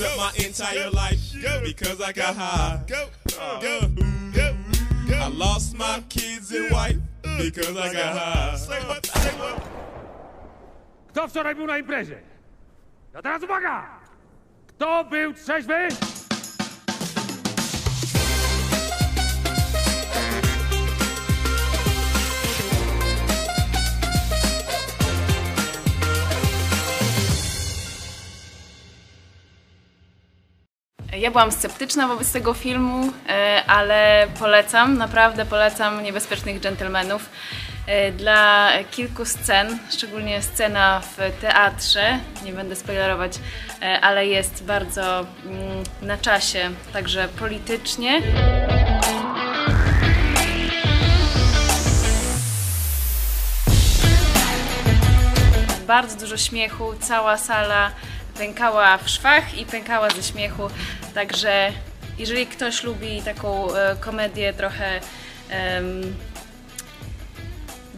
up my entire life because I got high. I lost my kids and wife because I got high. Kto wczoraj był na imprezie? A teraz uwaga! Kto był trzeźwy? Ja byłam sceptyczna wobec tego filmu, e, ale polecam, naprawdę polecam Niebezpiecznych Dżentelmenów. E, Dla kilku scen, szczególnie scena w teatrze, nie będę spoilerować, e, ale jest bardzo mm, na czasie, także politycznie. Bardzo dużo śmiechu, cała sala pękała w szwach i pękała ze śmiechu. Także jeżeli ktoś lubi taką e, komedię trochę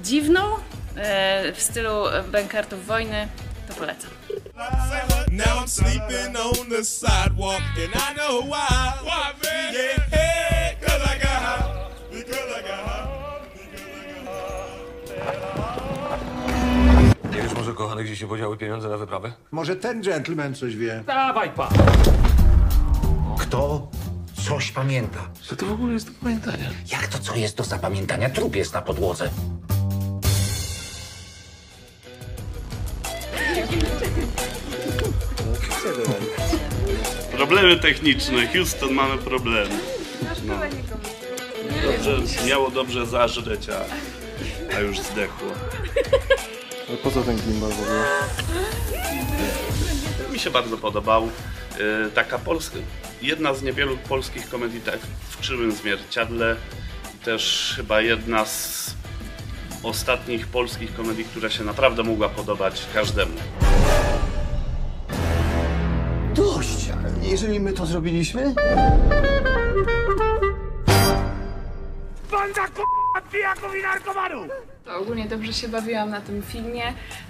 dziwną e, w stylu Bankartów Wojny, to polecam. Now I'm sleeping on the sidewalk and I know why. Why, man? Yeah, gdzie się podziały pieniądze na wyprawę? Może ten gentleman coś wie. Dawaj pan! Kto coś pamięta? Co to w ogóle jest do pamiętania? Jak to co jest do zapamiętania? Trup jest na podłodze. Problemy techniczne. Houston mamy problemy. No. Dobrze, miało dobrze zażreć, a, a już zdechło. Ale po co ten gimbal w ogóle? Mi się bardzo podobał. Yy, Taka polska, jedna z niewielu polskich komedii tak w krzywym zwierciadle. I Też chyba jedna z ostatnich polskich komedii, która się naprawdę mogła podobać każdemu. Dość! Jeżeli my to zrobiliśmy? Banda k***a pijaków i narkomanów! Ogólnie dobrze się bawiłam na tym filmie.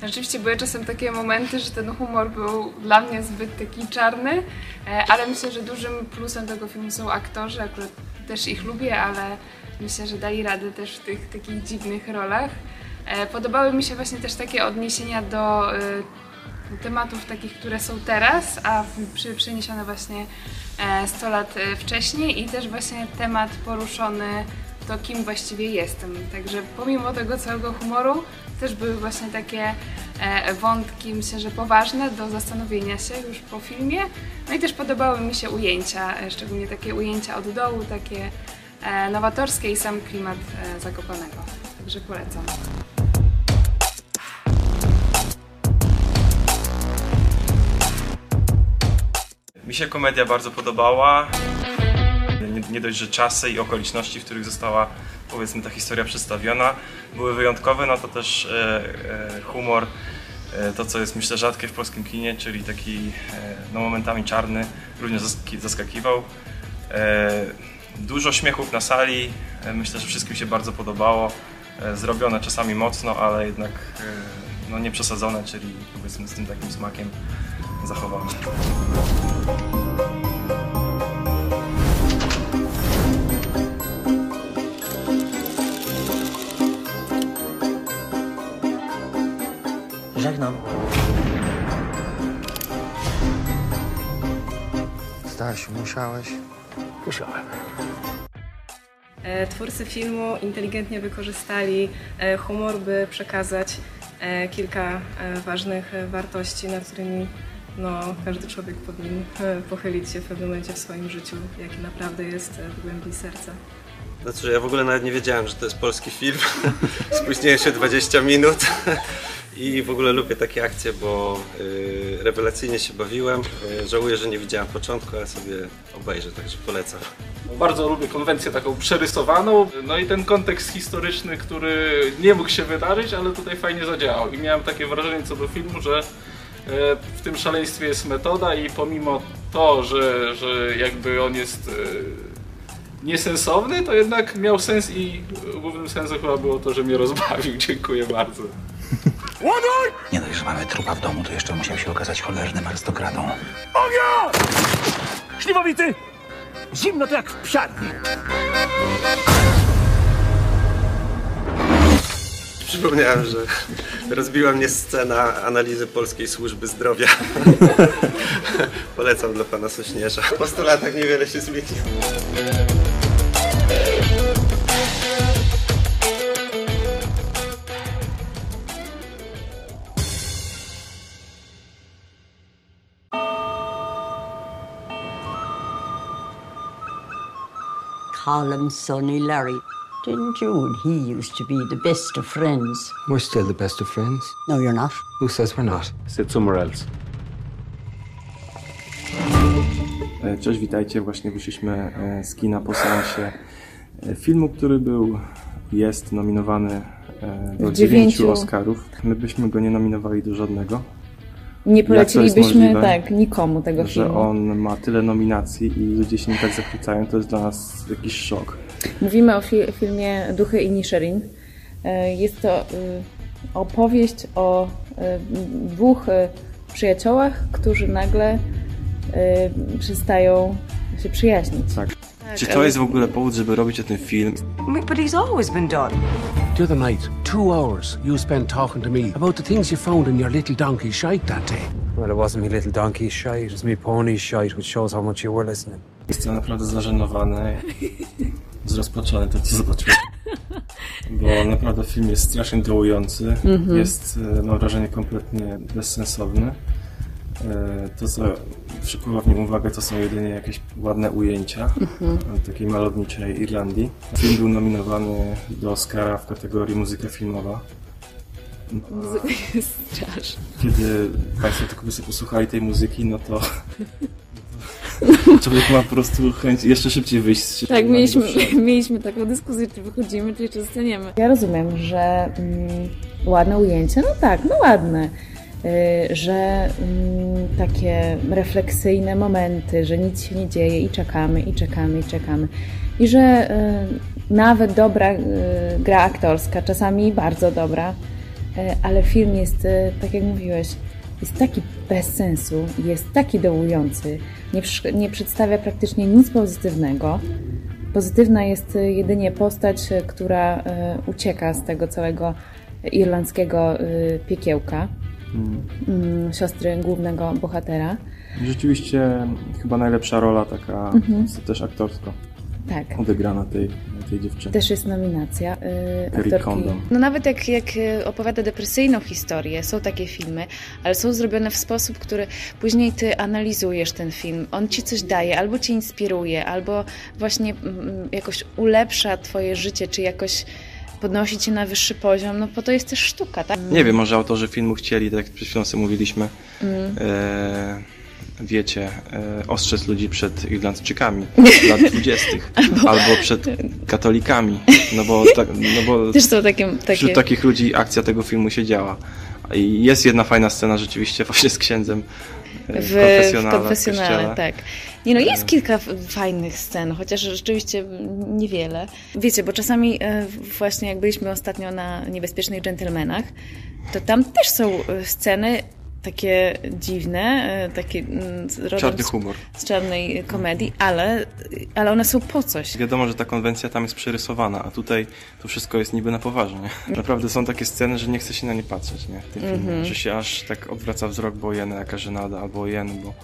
Rzeczywiście były czasem takie momenty, że ten humor był dla mnie zbyt taki czarny, e, ale myślę, że dużym plusem tego filmu są aktorzy. Akurat też ich lubię, ale myślę, że dali radę też w tych takich dziwnych rolach. E, Podobały mi się właśnie też takie odniesienia do e, tematów takich, które są teraz, a przeniesione właśnie e, 100 lat wcześniej i też właśnie temat poruszony to kim właściwie jestem. Także pomimo tego całego humoru też były właśnie takie e, wątki, myślę, że poważne do zastanowienia się już po filmie. No i też podobały mi się ujęcia, e, szczególnie takie ujęcia od dołu, takie e, nowatorskie i sam klimat Zakopanego. Także polecam. Mi się komedia bardzo podobała. Nie, dość, że czasy i okoliczności, w których została powiedzmy ta historia przedstawiona były wyjątkowe, no to też e, e, humor, e, to co jest myślę rzadkie w polskim kinie, czyli taki no, momentami czarny, również zaskakiwał. Dużo śmiechów na sali, myślę, że wszystkim się bardzo podobało. Zrobione czasami mocno, ale jednak no, nie przesadzone, czyli powiedzmy z tym takim smakiem zachowane. Żegnam. Stasiu, musiałeś. Musiałem. E, Twórcy filmu inteligentnie wykorzystali e, humor, by przekazać e, kilka ważnych wartości, nad którymi no, każdy człowiek powinien pochylić się w pewnym momencie w swoim życiu, jaki naprawdę jest w głębi serca. Znaczy, ja w ogóle nawet nie wiedziałem, że to jest polski film. Spóźniłem się 20 minut i w ogóle lubię takie akcje, bo y, rewelacyjnie się bawiłem. Y, żałuję, że nie widziałem początku, ale sobie obejrzę, także polecam. Bardzo lubię konwencję taką przerysowaną, no i ten kontekst historyczny, który nie mógł się wydarzyć, ale tutaj fajnie zadziałał. I miałem takie wrażenie co do filmu, że e, w tym szaleństwie jest metoda i pomimo to, że, że jakby on jest niesensowny, to jednak miał sens i głównym sensem chyba było to, że mnie rozbawił. Dziękuję bardzo. Nie dość, że mamy trupa w domu, to jeszcze musiał się okazać cholernym arystokratą. Ognia! Śliwowicy! Zimno to jak w psiarni. Przypomniałem, że rozbiła mnie scena analizy polskiej służby zdrowia. Polecam dla pana Sośnierza. Po 100 latach niewiele się zmieniło. Him Sonny Larry. Didn't you and he used to be the best of friends? We're still the best of friends. No, you're not. Who says we're not? Sit somewhere else. E, Cześć, witajcie. Właśnie wyszliśmy e, z kina po seansie e, filmu, który był, jest nominowany do dziewięciu. Oscarów. My byśmy go nie nominowali do żadnego. Nie polecilibyśmy tak nikomu tego Że filmu. on ma tyle nominacji i ludzie się nim tak zachwycają, to jest dla nas jakiś szok. Mówimy o fi- filmie Duchy i Nisherin. E, Jest to y, opowieść o y, dwóch przyjaciołach, którzy nagle przestają się przyjaźnić. Tak. Czy ale- to jest w ogóle powód, żeby robić o tym film? But he's always been done. The other night, two hours you spent talking to me about the things you found in your little donkey shite that day. Well, it wasn't me little donkey's shite, it was me pony's shite, which shows how much you were listening. Jestem naprawdę zażenowany, zrozpaczony to, co zobaczyłem. Bo naprawdę film jest strasznie dołujący. Mhm. Jest, e, mam wrażenie, kompletnie bezsensowny. E, To, co przykuwa w nim uwagę, to są jedynie jakieś ładne ujęcia Mhm. takiej malowniczej Irlandii. Film był nominowany do Oscara w kategorii muzyka filmowa. Muzyka jest straszna. Kiedy Państwo tylko by sobie posłuchali tej muzyki, no to człowiek ma po prostu chęć jeszcze szybciej wyjść z Tak, mieliśmy, mieliśmy taką dyskusję, czy wychodzimy, czy jeszcze zostaniemy. Ja rozumiem, że mm, ładne ujęcie, no tak, no ładne. Y, że mm, takie refleksyjne momenty, że nic się nie dzieje i czekamy, i czekamy, i czekamy. I że y, nawet dobra y, gra aktorska, czasami bardzo dobra, ale film jest, tak jak mówiłeś, jest taki bez sensu, jest taki dołujący, nie, nie przedstawia praktycznie nic pozytywnego. Pozytywna jest jedynie postać, która ucieka z tego całego irlandzkiego piekiełka, Mm. siostry głównego bohatera. Rzeczywiście chyba najlepsza rola taka Mhm. też aktorsko Tak. odegrana tej, tej dziewczyny. Też jest nominacja y. Condon. No nawet jak, jak y, opowiada depresyjną historię, są takie filmy, ale są zrobione w sposób, który później ty analizujesz ten film. On ci coś daje, albo cię inspiruje, albo właśnie mm, jakoś ulepsza twoje życie, czy jakoś podnosi cię na wyższy poziom, no po to jest też sztuka, tak? Nie wiem, może autorzy filmu chcieli, tak jak przed chwilą sobie mówiliśmy, Mm. e, wiecie, e, ostrzec ludzi przed Irlandczykami lat 20. albo przed katolikami, no bo, tak, no bo Też są takie- takie- wśród takich ludzi akcja tego filmu się działa. I jest jedna fajna scena rzeczywiście właśnie z księdzem e, w, w konfesjonale, w konfesjonale, tak. Nie no, jest kilka f- fajnych scen, chociaż rzeczywiście niewiele. Wiecie, bo czasami e, właśnie jak byliśmy ostatnio na Niebezpiecznych Dżentelmenach, to tam też są e, sceny takie dziwne, e, takie mm, Czarny z- humor. z czarnej komedii, ale, ale one są po coś. Wiadomo, że ta konwencja tam jest przerysowana, a tutaj to wszystko jest niby na poważnie. Naprawdę są takie sceny, że nie chce się na nie patrzeć, nie? W tym filmie. Mhm. Że się aż tak odwraca wzrok, bo jeny, jaka żenada, albo ojeny, bo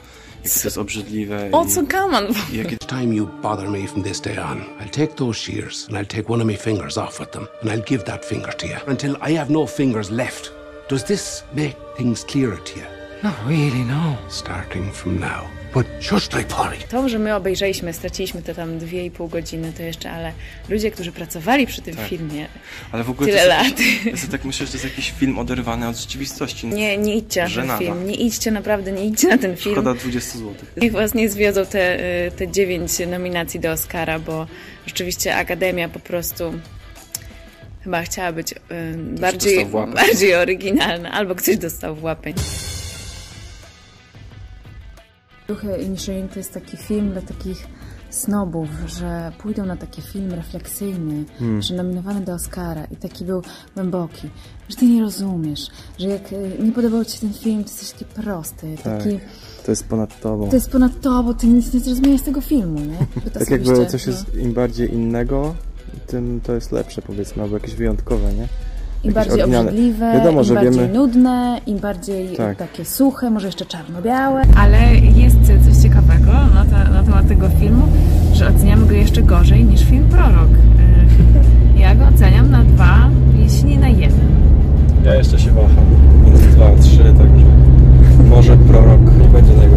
jak to jest obrzydliwe. O co kaman? i jakie Time you bother me from this day on, I'll take those shears and I'll take one of my fingers off with them and I'll give that finger to you until I have no fingers left. Does this make things clearer to you? Not really, no. Starting from now. But just like. To, że my obejrzeliśmy, straciliśmy te tam dwie i pół godziny, to jeszcze, ale ludzie, którzy pracowali przy tym Tak. filmie, Ale w ogóle tyle to lat. jest, jakiś, ja tak myślę, że to jest jakiś film oderwany od rzeczywistości. Nie, nie idźcie na ten film. Nie idźcie, naprawdę nie idźcie na ten film. Szkoda 20 zł. Niech was nie zwiozą te, y, te dziewięć nominacji do Oscara, bo rzeczywiście Akademia po prostu chyba chciała być y, bardziej, bardziej oryginalna, albo ktoś dostał w łapę. Duchy Inisherin to jest taki film dla takich snobów, że pójdą na taki film refleksyjny, Hmm. że nominowany do Oscara i taki był głęboki, że ty nie rozumiesz, że jak y, nie podobał ci się ten film, to jesteś taki prosty, Tak. taki... To jest ponad tobą. To jest ponad to, bo ty nic nie zrozumiałeś z tego filmu, nie? Tak jakby coś no. jest im bardziej innego, tym to jest lepsze powiedzmy, albo jakieś wyjątkowe, nie? Im bardziej oryginalne. obrzydliwe, Wiadomo, im że bardziej wiemy... nudne, im bardziej Tak. takie suche, może jeszcze czarno-białe. Ale jest coś ciekawego na, te, na temat tego filmu, że oceniamy go jeszcze gorzej niż film Prorok. Y, Ja go oceniam na dwa, jeśli nie na jeden. Ja jeszcze się waham między 2 a 3, także może prorok nie będzie najgorszy.